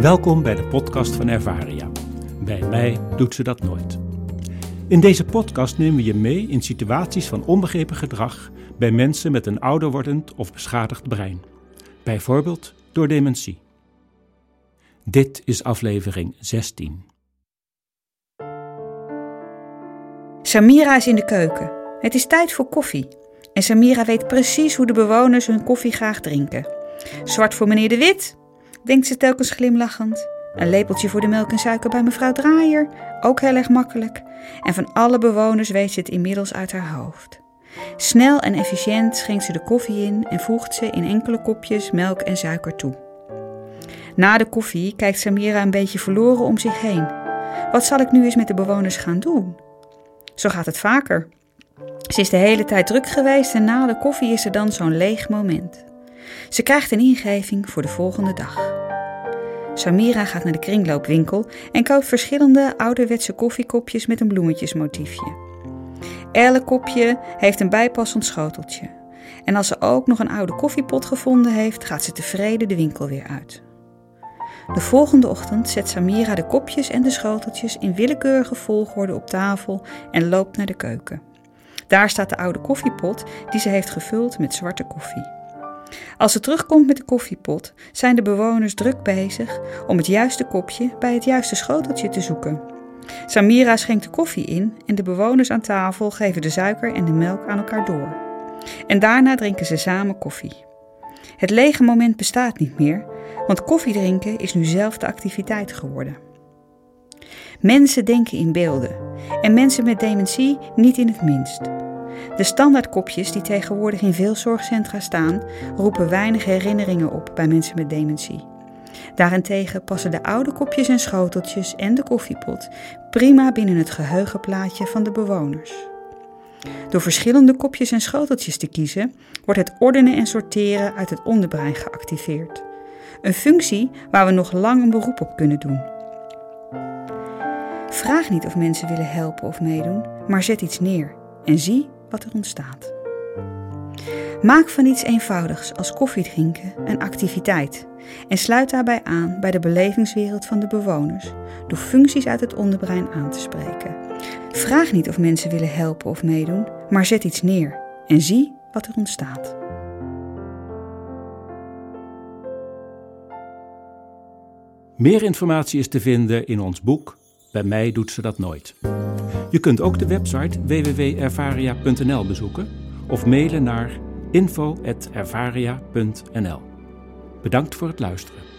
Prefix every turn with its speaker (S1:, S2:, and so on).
S1: Welkom bij de podcast van Ervaria. Bij mij doet ze dat nooit. In deze podcast nemen we je mee in situaties van onbegrepen gedrag bij mensen met een ouder wordend of beschadigd brein. Bijvoorbeeld door dementie. Dit is aflevering 16.
S2: Samira is in de keuken. Het is tijd voor koffie. En Samira weet precies hoe de bewoners hun koffie graag drinken. Zwart voor meneer De Wit, denkt ze telkens glimlachend. Een lepeltje voor de melk en suiker bij mevrouw Draaier, ook heel erg makkelijk. En van alle bewoners weet ze het inmiddels uit haar hoofd. Snel en efficiënt schenkt ze de koffie in en voegt ze in enkele kopjes melk en suiker toe. Na de koffie kijkt Samira een beetje verloren om zich heen. Wat zal ik nu eens met de bewoners gaan doen? Zo gaat het vaker. Ze is de hele tijd druk geweest en na de koffie is er dan zo'n leeg moment. Ze krijgt een ingeving voor de volgende dag. Samira gaat naar de kringloopwinkel en koopt verschillende ouderwetse koffiekopjes met een bloemetjesmotiefje. Elk kopje heeft een bijpassend schoteltje. En als ze ook nog een oude koffiepot gevonden heeft, gaat ze tevreden de winkel weer uit. De volgende ochtend zet Samira de kopjes en de schoteltjes in willekeurige volgorde op tafel en loopt naar de keuken. Daar staat de oude koffiepot die ze heeft gevuld met zwarte koffie. Als ze terugkomt met de koffiepot, zijn de bewoners druk bezig om het juiste kopje bij het juiste schoteltje te zoeken. Samira schenkt de koffie in en de bewoners aan tafel geven de suiker en de melk aan elkaar door. En daarna drinken ze samen koffie. Het lege moment bestaat niet meer, want koffiedrinken is nu zelf de activiteit geworden. Mensen denken in beelden en mensen met dementie niet in het minst. De standaardkopjes die tegenwoordig in veel zorgcentra staan, roepen weinig herinneringen op bij mensen met dementie. Daarentegen passen de oude kopjes en schoteltjes en de koffiepot prima binnen het geheugenplaatje van de bewoners. Door verschillende kopjes en schoteltjes te kiezen, wordt het ordenen en sorteren uit het onderbrein geactiveerd. Een functie waar we nog lang een beroep op kunnen doen. Vraag niet of mensen willen helpen of meedoen, maar zet iets neer en zie wat er ontstaat. Maak van iets eenvoudigs als koffiedrinken een activiteit en sluit daarbij aan bij de belevingswereld van de bewoners door functies uit het onderbrein aan te spreken. Vraag niet of mensen willen helpen of meedoen, maar zet iets neer en zie wat er ontstaat.
S1: Meer informatie is te vinden in ons boek Bij mij doet ze dat nooit. Je kunt ook de website www.ervaria.nl bezoeken of mailen naar info.ervaria.nl. Bedankt voor het luisteren.